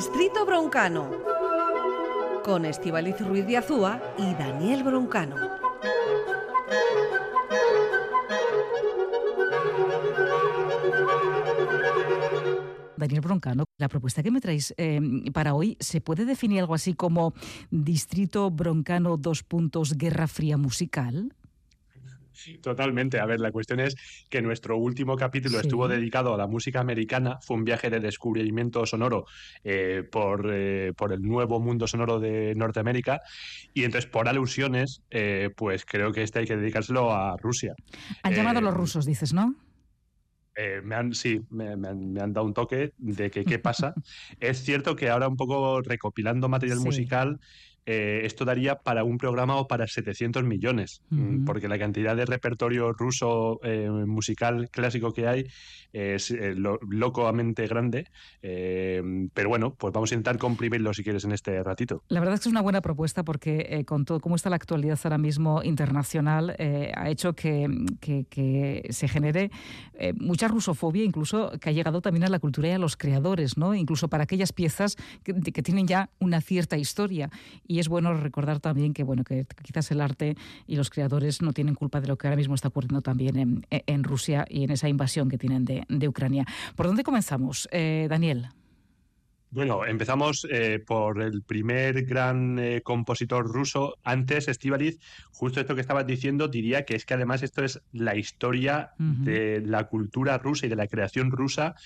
Distrito Broncano, con Estivaliz Ruiz de Azúa y Daniel Broncano. Daniel Broncano, la propuesta que me traéis eh, para hoy, ¿se puede definir algo así como Distrito Broncano dos puntos Guerra Fría musical? Totalmente. A ver, la cuestión es que nuestro último capítulo estuvo dedicado a la música americana. Fue un viaje de descubrimiento sonoro eh, por, eh, por, el nuevo mundo sonoro de Norteamérica. Y entonces, por alusiones, pues creo que este hay que dedicárselo a Rusia. Han llamado los rusos, dices, ¿no? Eh, me han, sí, me, han, dado un toque de que qué pasa. es cierto que ahora un poco recopilando material musical, eh, esto daría para un programa o para 700 millones, mm, porque la cantidad de repertorio ruso eh, musical clásico que hay es eh, locamente grande. pero bueno, pues vamos a intentar comprimirlo si quieres en este ratito. La verdad es que es una buena propuesta porque con todo cómo está la actualidad ahora mismo internacional, ha hecho que, que se genere mucha rusofobia, incluso que ha llegado también a la cultura y a los creadores, ¿no? incluso para aquellas piezas que, que tienen ya una cierta historia. Y es bueno recordar también que, bueno, que quizás el arte y los creadores no tienen culpa de lo que ahora mismo está ocurriendo también en, Rusia y en esa invasión que tienen de, Ucrania. ¿Por dónde comenzamos, eh, Daniel? Bueno, empezamos eh, por el primer gran eh, compositor ruso. Antes, Estivaliz, justo esto que estabas diciendo, diría que es que además esto es la historia de la cultura rusa y de la creación rusa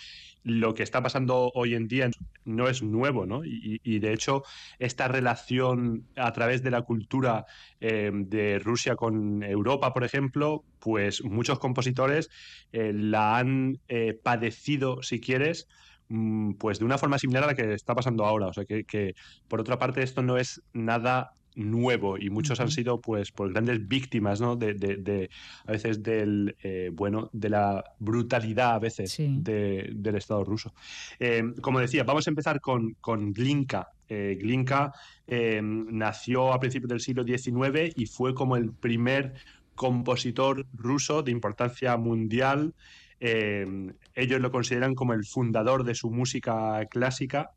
lo que está pasando hoy en día no es nuevo, ¿no? Y, de hecho, esta relación a través de la cultura eh, de Rusia con Europa, por ejemplo, pues muchos compositores eh, la han eh, padecido, si quieres, mm, pues de una forma similar a la que está pasando ahora. O sea, que, que por otra parte esto no es nada nuevo y muchos han sido pues, pues grandes víctimas ¿no? de, de, a veces del eh, bueno de la brutalidad a veces del Estado ruso. Eh, como decía, vamos a empezar con, con Glinka. Eh, Glinka nació a principios del siglo XIX y fue como el primer compositor ruso de importancia mundial. ellos lo consideran como el fundador de su música clásica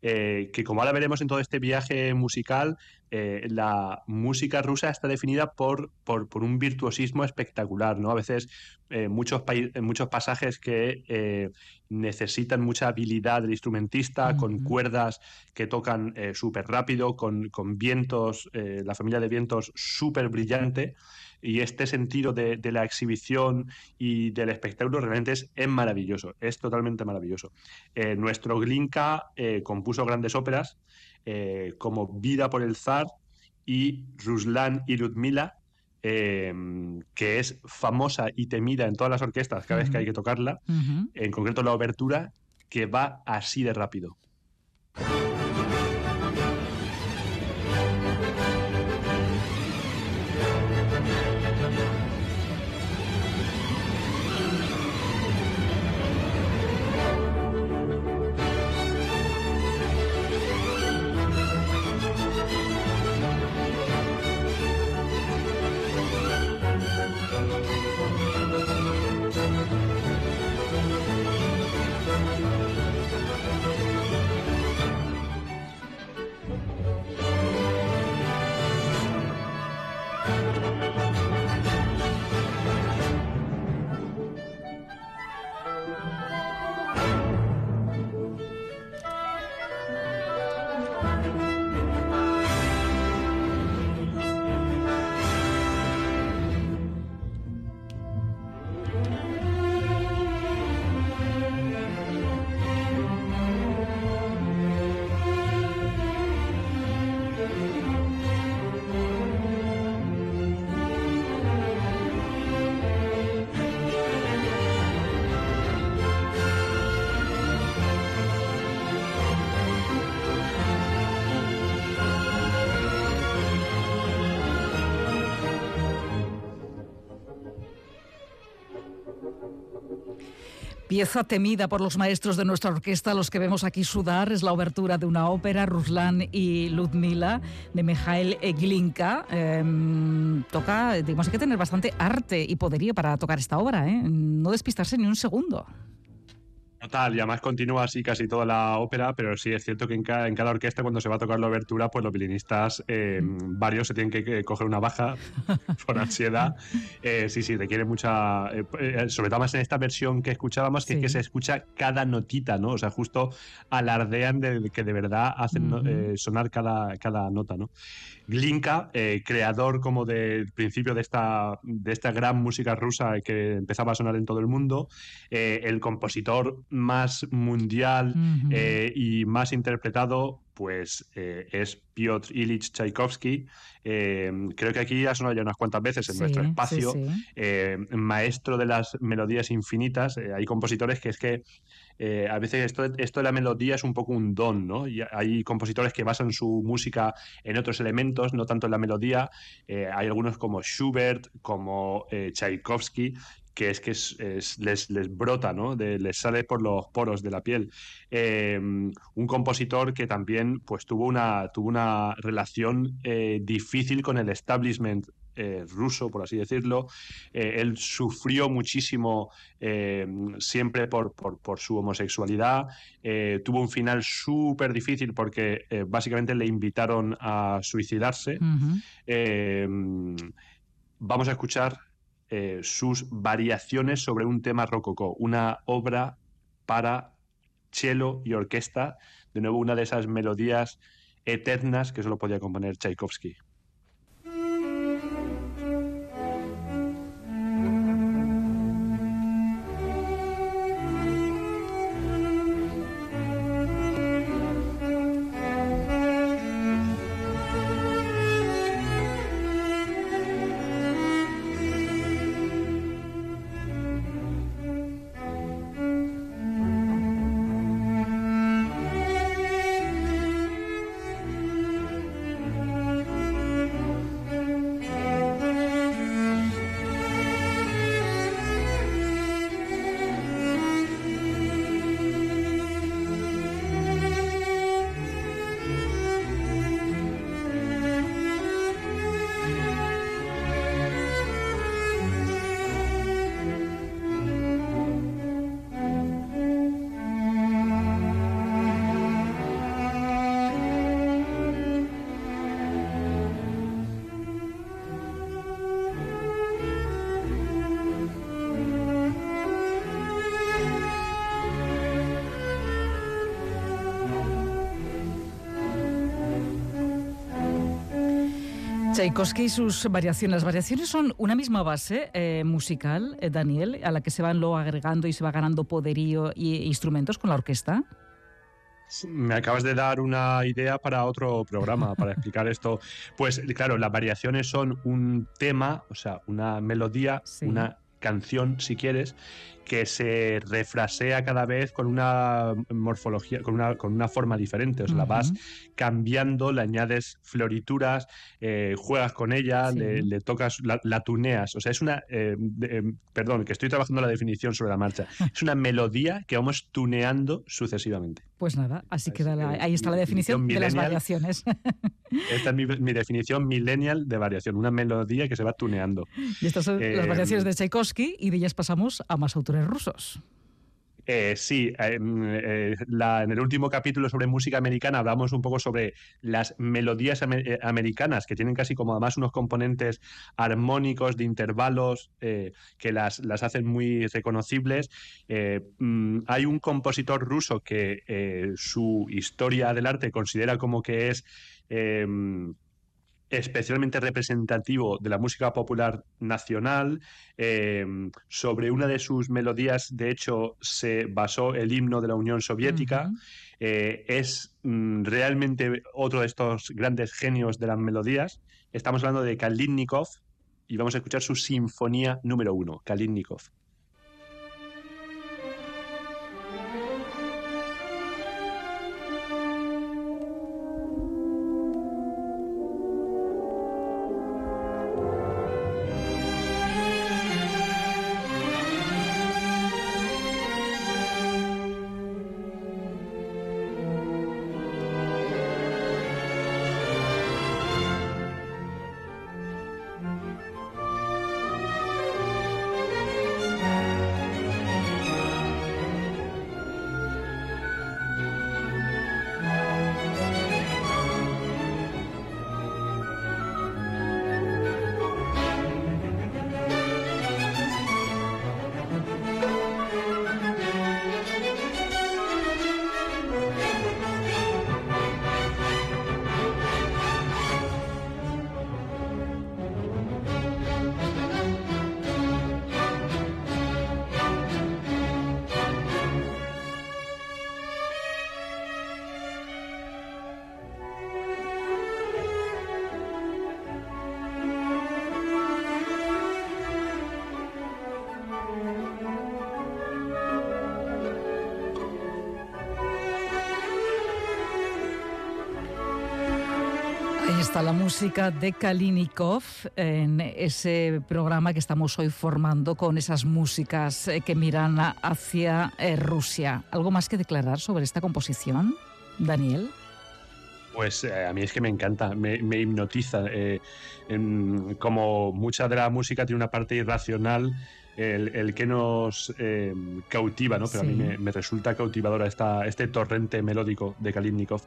eh, que como ahora veremos en todo este viaje musical, eh, la música rusa está definida por, por, un virtuosismo espectacular, ¿no? A veces eh, muchos, muchos pasajes que necesitan mucha habilidad del instrumentista, con cuerdas que tocan súper rápido, con, con vientos, la familia de vientos súper brillante y este sentido de, la exhibición y del espectáculo realmente es, maravilloso, es totalmente maravilloso. Eh, nuestro Glinka eh, compuso grandes óperas eh, como Vida por el Zar y Ruslan y Ludmila, que es famosa y temida en todas las orquestas cada vez que hay que tocarla, en concreto la obertura, que va así de rápido. Pieza temida por los maestros de nuestra orquesta, los que vemos aquí sudar, es la obertura de una ópera, Ruslan y Ludmila, de Mikhail Glinka. Em, toca, digamos, hay que tener bastante arte y poderío para tocar esta obra, ¿eh? no despistarse ni un segundo. Total, y además continúa así casi toda la ópera, pero sí es cierto que en cada, en cada orquesta cuando se va a tocar la obertura, pues los violinistas, eh, varios se tienen que, coger una baja por ansiedad. Eh, sí, sí, requiere mucha, eh, sobre todo más en esta versión que escuchábamos, que es que se escucha cada notita, ¿no? O sea, justo alardean de que de verdad hacen sonar cada, cada nota, ¿no? Glinka, creador como del principio de esta, de esta gran música rusa que empezaba a sonar en todo el mundo, el compositor más mundial eh, y más interpretado, pues eh, es Piotr Ilich Tchaikovsky. Eh, creo que aquí ha sonado ya unas cuantas veces en nuestro espacio. maestro de las melodías infinitas. hay compositores que es que a veces esto, esto, de la melodía es un poco un don, ¿no? Y hay compositores que basan su música en otros elementos, no tanto en la melodía. hay algunos como Schubert, como Tchaikovsky, que es que les, les, brota, ¿no? les sale por los poros de la piel. Eh, un compositor que también pues, tuvo, una, tuvo una relación eh, difícil con el establishment eh, ruso, por así decirlo. él sufrió muchísimo siempre por, por, su homosexualidad. tuvo un final súper difícil porque básicamente le invitaron a suicidarse. vamos a escuchar eh, sus variaciones sobre un tema rococó, una obra para cello y orquesta, de nuevo una de esas melodías eternas que solo podía componer Tchaikovsky. Tchaikovsky y sus variaciones. Las variaciones son una misma base eh, musical, eh, Daniel, a la que se van luego agregando y se va ganando poderío e instrumentos con la orquesta. Me acabas de dar una idea para otro programa, para explicar esto. Pues claro, las variaciones son un tema, o sea, una melodía, una canción, si quieres, que se refrasea cada vez con una morfología, con una, con una forma diferente. O sea, la vas cambiando, le añades florituras, eh, juegas con ella, le, tocas, la, tuneas. O sea, es una. Eh, eh, perdón, que estoy trabajando la definición sobre la marcha. Es una melodía que vamos tuneando sucesivamente. Pues nada, así queda ahí está la definición, de las variaciones. Esta es mi, definición millennial de variación, una melodía que se va tuneando. Y estas son las variaciones de Tchaikovsky y de ellas pasamos a más autores rusos. Eh, sí, eh, mm, eh, en el último capítulo sobre música americana hablamos un poco sobre las melodías americanas, que tienen casi como además unos componentes armónicos de intervalos que las, las, hacen muy reconocibles. Mm, hay un compositor ruso que su historia del arte considera como que es especialmente representativo de la música popular nacional. Em, sobre una de sus melodías, de hecho, se basó el himno de la Unión Soviética. Eh, es mm, realmente otro de estos grandes genios de las melodías. Estamos hablando de Kalinnikov y vamos a escuchar su sinfonía número uno, Kalinnikov. La música de Kalinikov en ese programa que estamos hoy formando con esas músicas eh, que miran hacia eh, Rusia. ¿Algo más que declarar sobre esta composición, Daniel? Pues eh, a mí es que me encanta, me, hipnotiza. como mucha de la música tiene una parte irracional el, que nos eh, cautiva, ¿no? Pero a mí me, resulta cautivadora esta, este torrente melódico de Kalindnikov.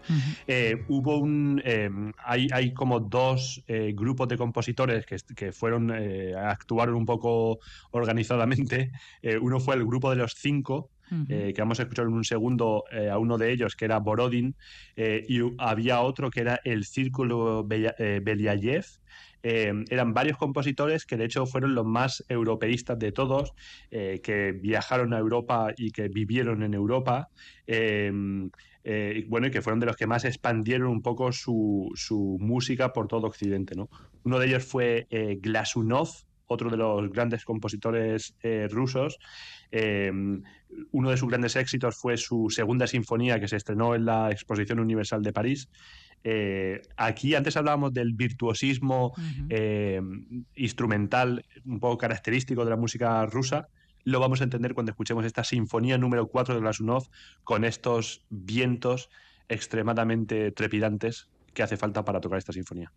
Eh, hubo un. Eh, hay, hay, como dos grupos de compositores que, que fueron. actuaron un poco organizadamente. uno fue el grupo de los cinco. que vamos a escuchar en un segundo a uno de ellos, que era Borodin, y había otro que era el Círculo Beliayev, eh, eran varios compositores que de hecho fueron los más europeístas de todos, eh, que viajaron a Europa y que vivieron en Europa. Eh, bueno, y que fueron de los que más expandieron un poco su, música por todo Occidente. ¿no? Uno de ellos fue Glasunov, otro de los grandes compositores rusos. uno de sus grandes éxitos fue su segunda sinfonía que se estrenó en la Exposición Universal de París. Eh, aquí antes hablábamos del virtuosismo eh, instrumental un poco característico de la música rusa. Lo vamos a entender cuando escuchemos esta sinfonía número 4 de Glasunov con estos vientos extremadamente trepidantes que hace falta para tocar esta sinfonía.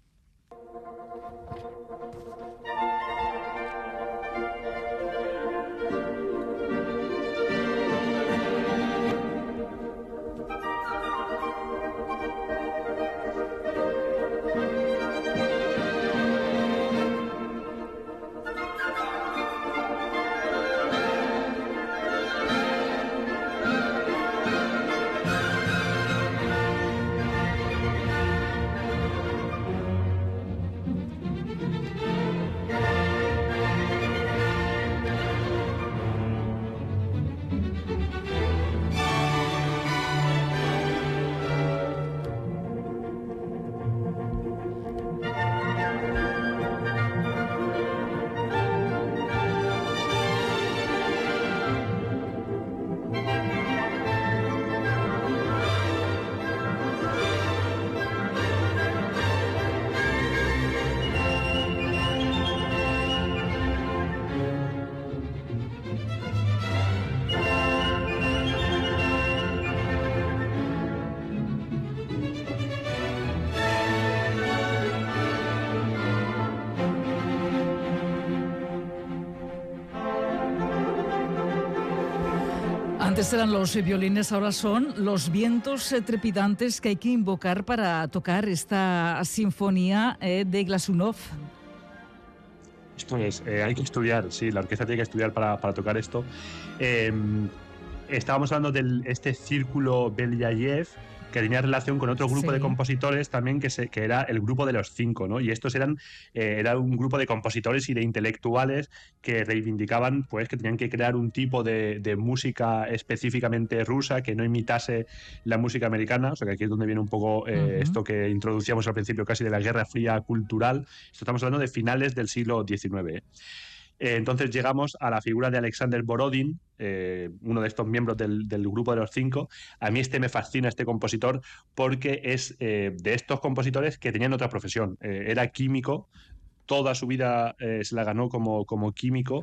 Antes eran los violines, ahora son los vientos eh, trepidantes que hay que invocar para tocar esta sinfonía eh, de Glasunov. Esto es, eh, hay que estudiar, sí, la orquesta tiene que estudiar para, tocar esto. Em, estábamos hablando de este círculo Belyayev, que tenía relación con otro grupo de compositores también que, se, que era el grupo de los cinco, ¿no? Y estos eran eh, era un grupo de compositores y de intelectuales que reivindicaban pues que tenían que crear un tipo de, música específicamente rusa que no imitase la música americana, o sea que aquí es donde viene un poco eh, esto que introducíamos al principio casi de la Guerra Fría cultural. Esto estamos hablando de finales del siglo XIX. Eh, entonces llegamos a la figura de Alexander Borodin, eh, uno de estos miembros del, grupo de los cinco. A mí este me fascina, este compositor, porque es eh, de estos compositores que tenían otra profesión. era químico, toda su vida se la ganó como, como químico,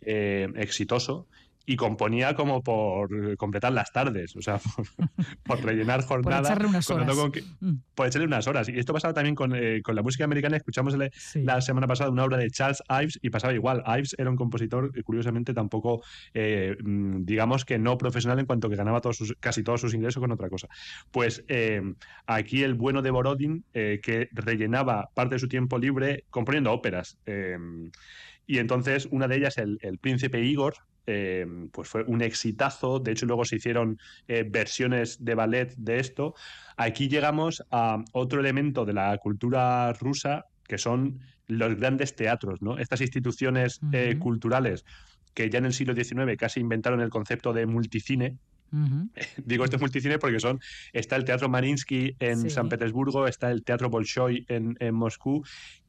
exitoso, y componía como por completar las tardes, o sea, por, rellenar jornadas. por echarle unas horas. Mm. por echarle unas horas. Y esto pasaba también con, eh, con la música americana. Escuchamos la semana pasada una obra de Charles Ives y pasaba igual. Ives era un compositor que curiosamente tampoco, eh, mm, digamos que no profesional en cuanto que ganaba todos sus, casi todos sus ingresos con otra cosa. Pues eh, aquí el bueno de Borodin, que rellenaba parte de su tiempo libre componiendo óperas. y entonces una de ellas, el, el príncipe Igor, eh, pues fue un exitazo. De hecho, luego se hicieron eh, versiones de ballet de esto. Aquí llegamos a otro elemento de la cultura rusa, que son los grandes teatros, ¿no? Estas instituciones eh, culturales que ya en el siglo XIX casi inventaron el concepto de multicine, Digo esto es multicine porque son está el Teatro Marinsky en San Petersburgo, está el Teatro Bolshoi en, en, Moscú,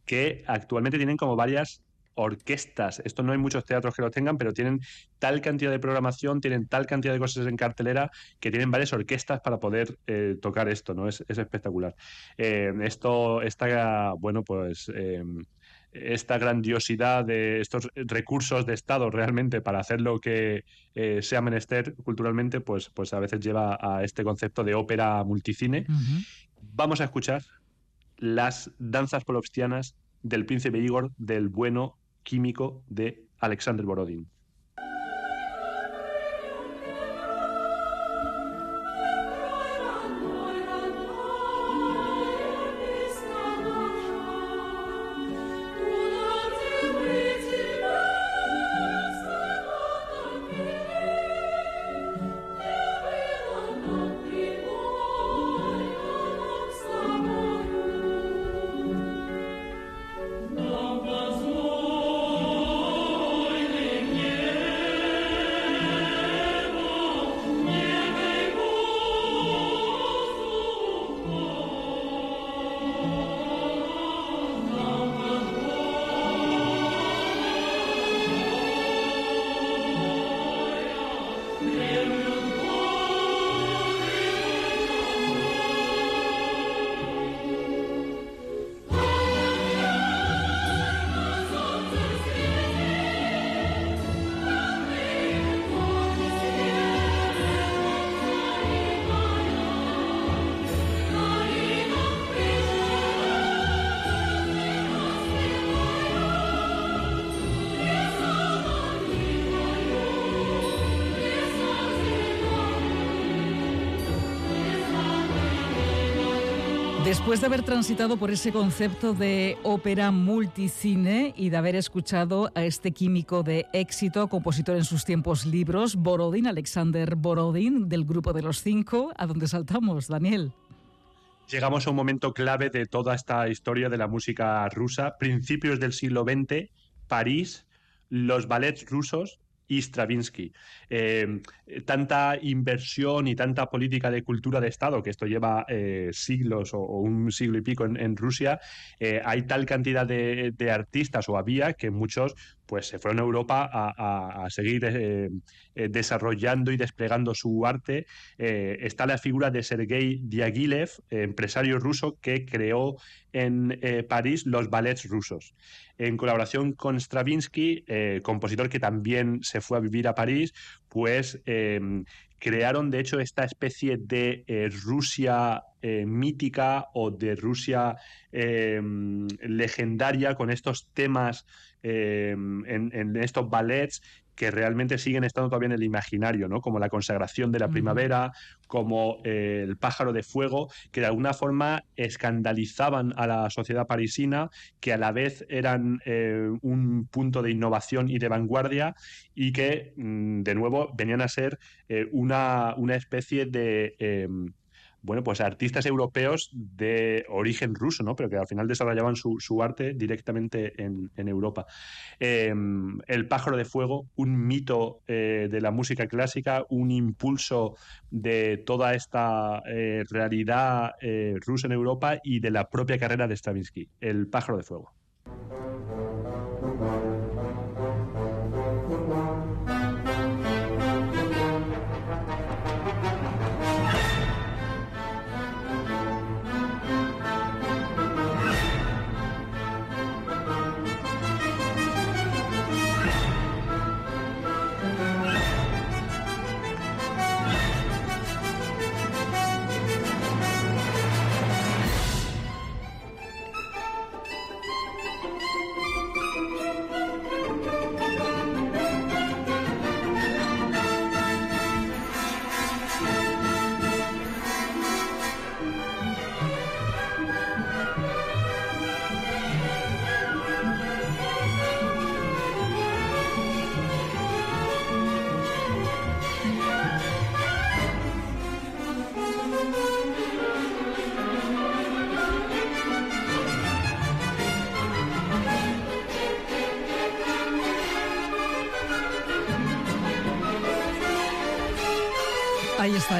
que actualmente tienen como varias orquestas. Esto no hay muchos teatros que lo tengan, pero tienen tal cantidad de programación, tienen tal cantidad de cosas en cartelera que tienen varias orquestas para poder eh, tocar esto, ¿no? Es, espectacular. Eh, esto está, bueno, pues eh, esta grandiosidad de estos recursos de Estado realmente para hacer lo que sea menester culturalmente, pues, pues a veces lleva a este concepto de ópera multicine. Vamos a escuchar las danzas polopstianas del príncipe Igor del bueno químico de Alexander Borodin. Después de haber transitado por ese concepto de ópera multicine y de haber escuchado a este químico de éxito, compositor en sus tiempos libros, Borodin, Alexander Borodin, del grupo de los cinco, ¿a dónde saltamos, Daniel? Llegamos a un momento clave de toda esta historia de la música rusa, principios del siglo XX, París, los ballets rusos y Stravinsky. Eh, tanta inversión y tanta política de cultura de Estado, que esto lleva eh, siglos o, un siglo y pico en, Rusia, eh, hay tal cantidad de, artistas o había que muchos pues se fueron a Europa a, seguir desarrollando y desplegando su arte. está la figura de Sergei Diaghilev, empresario ruso que creó en París los ballets rusos en colaboración con Stravinsky, eh, compositor que también se fue a vivir a París, pues crearon de hecho esta especie de eh, Rusia eh, mítica o de Rusia em, legendaria con estos temas em, en, estos ballets que realmente siguen estando todavía en el imaginario, ¿no? Como la consagración de la primavera, como eh, el pájaro de fuego, que de alguna forma escandalizaban a la sociedad parisina, que a la vez eran eh, un punto de innovación y de vanguardia y que, mm, de nuevo, venían a ser eh, una, una, especie de em, bueno, pues artistas europeos de origen ruso, ¿no? Pero que al final desarrollaban su, arte directamente en, Europa. Em, el pájaro de fuego, un mito eh, de la música clásica, un impulso de toda esta eh, realidad eh, rusa en Europa y de la propia carrera de Stravinsky, el pájaro de fuego.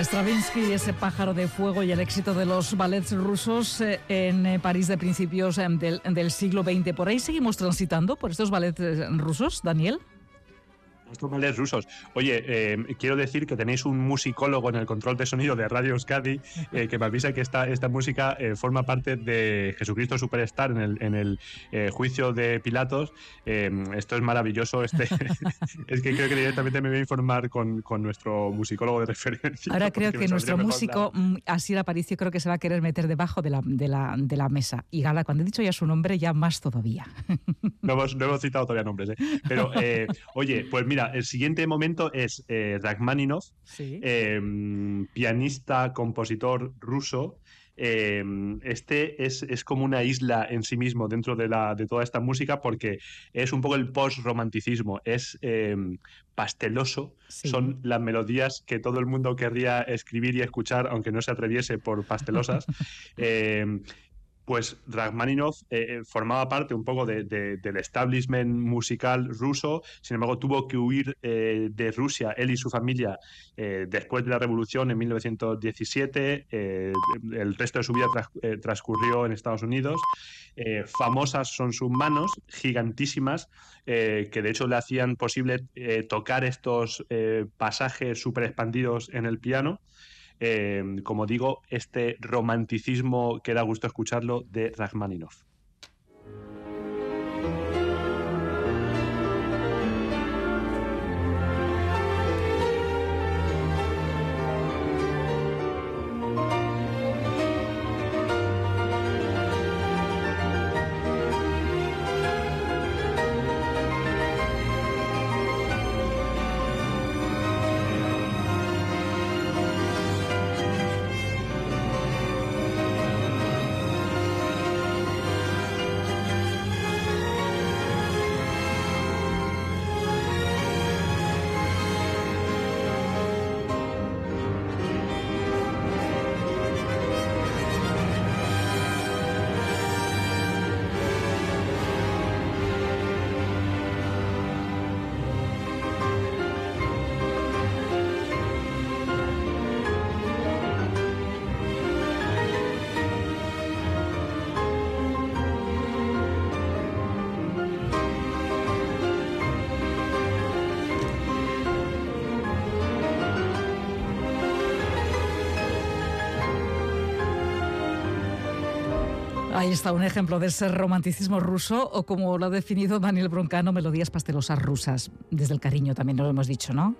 Stravinsky, ese pájaro de fuego y el éxito de los ballets rusos eh, en eh, París de principios eh, del, del siglo XX. ¿Por ahí seguimos transitando por estos ballets rusos, Daniel? Estos rusos. Oye, eh, quiero decir que tenéis un musicólogo en el control de sonido de Radio Euskadi eh, que me avisa que esta, esta música eh, forma parte de Jesucristo Superstar en el, en el juicio de Pilatos. esto es maravilloso. Este, es que creo que directamente me voy a informar con, con nuestro musicólogo de referencia. Ahora creo que nuestro músico, mm, Así Aparicio, creo que se va a querer meter debajo de la, de la, de la mesa. Y Gala, cuando he dicho ya su nombre, ya más todavía. No hemos, no hemos citado todavía nombres, pero oye, pues mira, el siguiente momento es eh, Rachmaninov, em, pianista, compositor ruso. Em, este es, como una isla en sí mismo dentro de, la, de toda esta música porque es un poco el post-romanticismo, es em, pasteloso, son las melodías que todo el mundo querría escribir y escuchar aunque no se atreviese por pastelosas. pues Rachmaninoff eh, eh, formaba parte un poco del establishment musical ruso, sin embargo tuvo que huir eh, de Rusia, él y su familia, después de la revolución en 1917, el resto de su vida transcurrió en Estados Unidos, famosas son sus manos, gigantísimas, que de hecho le hacían posible tocar estos pasajes súper expandidos en el piano. Em, como digo, este romanticismo que da gusto escucharlo de Rachmaninoff. Ahí está un ejemplo de ese romanticismo ruso o como lo ha definido Daniel Broncano, melodías pastelosas rusas. Desde el cariño también lo hemos dicho, ¿no?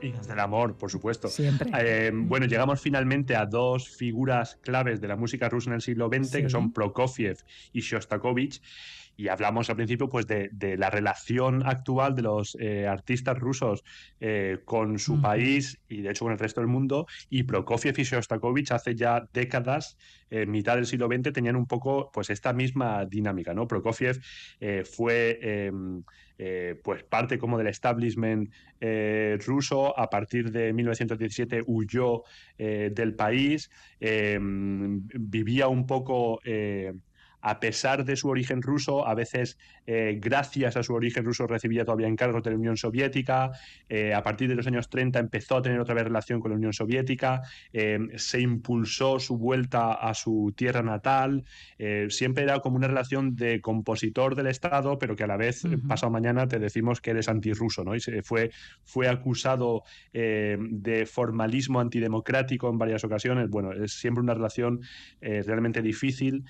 Y desde el amor, por supuesto. Siempre. Eh, bueno, llegamos finalmente a dos figuras claves de la música rusa en el siglo XX, que son Prokofiev y Shostakovich y hablamos al principio pues de, la relación actual de los eh, artistas rusos eh, con su país y de hecho con el resto del mundo y Prokofiev y Shostakovich hace ya décadas en mitad del siglo XX tenían un poco pues esta misma dinámica no Prokofiev eh, fue pues parte como del establishment ruso a partir de 1917 huyó del país vivía un poco a pesar de su origen ruso, a veces eh, gracias a su origen ruso recibía todavía encargos de la Unión Soviética, eh, a partir de los años 30 empezó a tener otra vez relación con la Unión Soviética, eh, se impulsó su vuelta a su tierra natal, siempre era como una relación de compositor del Estado, pero que a la vez, pasado mañana, te decimos que eres antirruso, ¿no? Y se fue, fue acusado de formalismo antidemocrático en varias ocasiones. Bueno, es siempre una relación realmente difícil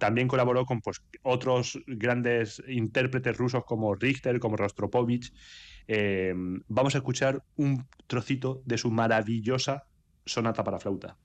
también colaboró con pues, otros grandes intérpretes rusos como Richter, como Rostropovich. Eh, vamos a escuchar un trocito de su maravillosa sonata para flauta.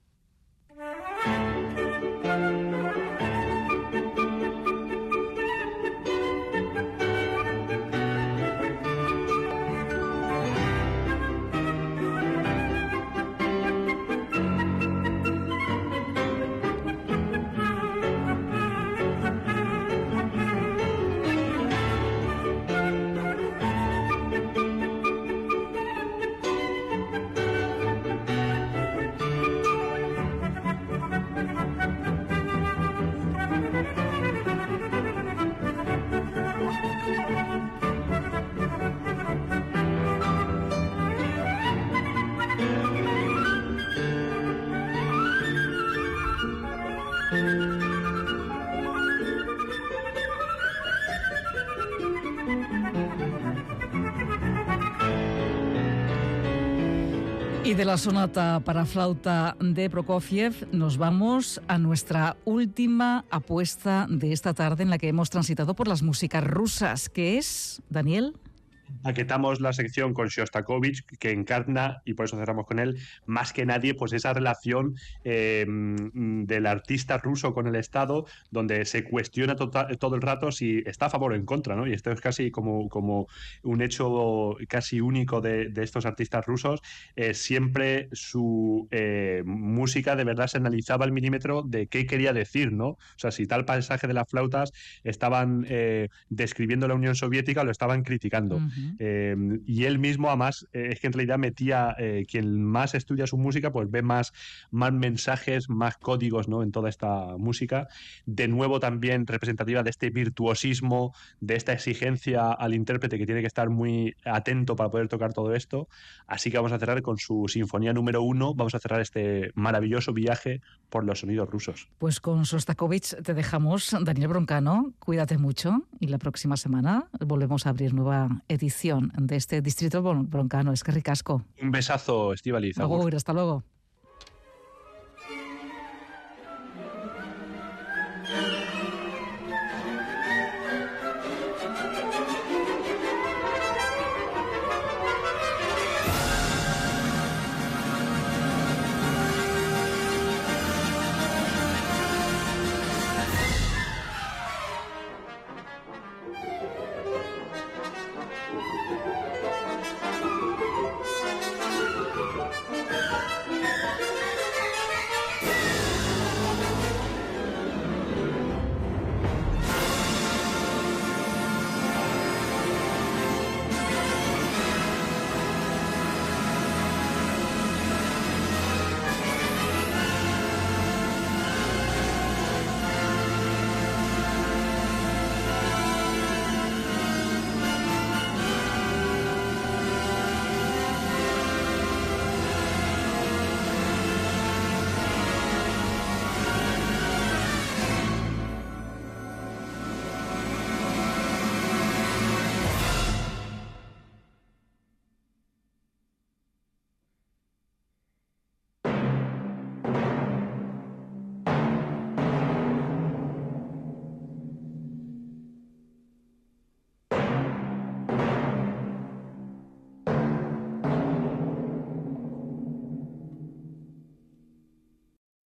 De la sonata para flauta de Prokofiev nos vamos a nuestra última apuesta de esta tarde en la que hemos transitado por las músicas rusas, que es, Daniel paquetamos la sección con Shostakovich, que encarna, y por eso cerramos con él, más que nadie, pues esa relación eh, del artista ruso con el Estado, donde se cuestiona todo el rato si está a favor o en contra, ¿no? Y esto es casi como, como un hecho casi único de, estos artistas rusos. Eh, siempre su eh, música de verdad se analizaba al milímetro de qué quería decir, ¿no? O sea, si tal pasaje de las flautas estaban describiendo la Unión Soviética, lo estaban criticando. Em, y él mismo, además, eh, es que en realidad metía, eh, quien más estudia su música, pues ve más, más mensajes, más códigos ¿no? en toda esta música. De nuevo también representativa de este virtuosismo, de esta exigencia al intérprete que tiene que estar muy atento para poder tocar todo esto. Así que vamos a cerrar con su sinfonía número uno, vamos a cerrar este maravilloso viaje por los sonidos rusos. Pues con Sostakovich te dejamos, Daniel Broncano, cuídate mucho y la próxima semana volvemos a abrir nueva edición de este distrito broncano. Es que ricasco. Un besazo, Estivaliz. Hasta luego.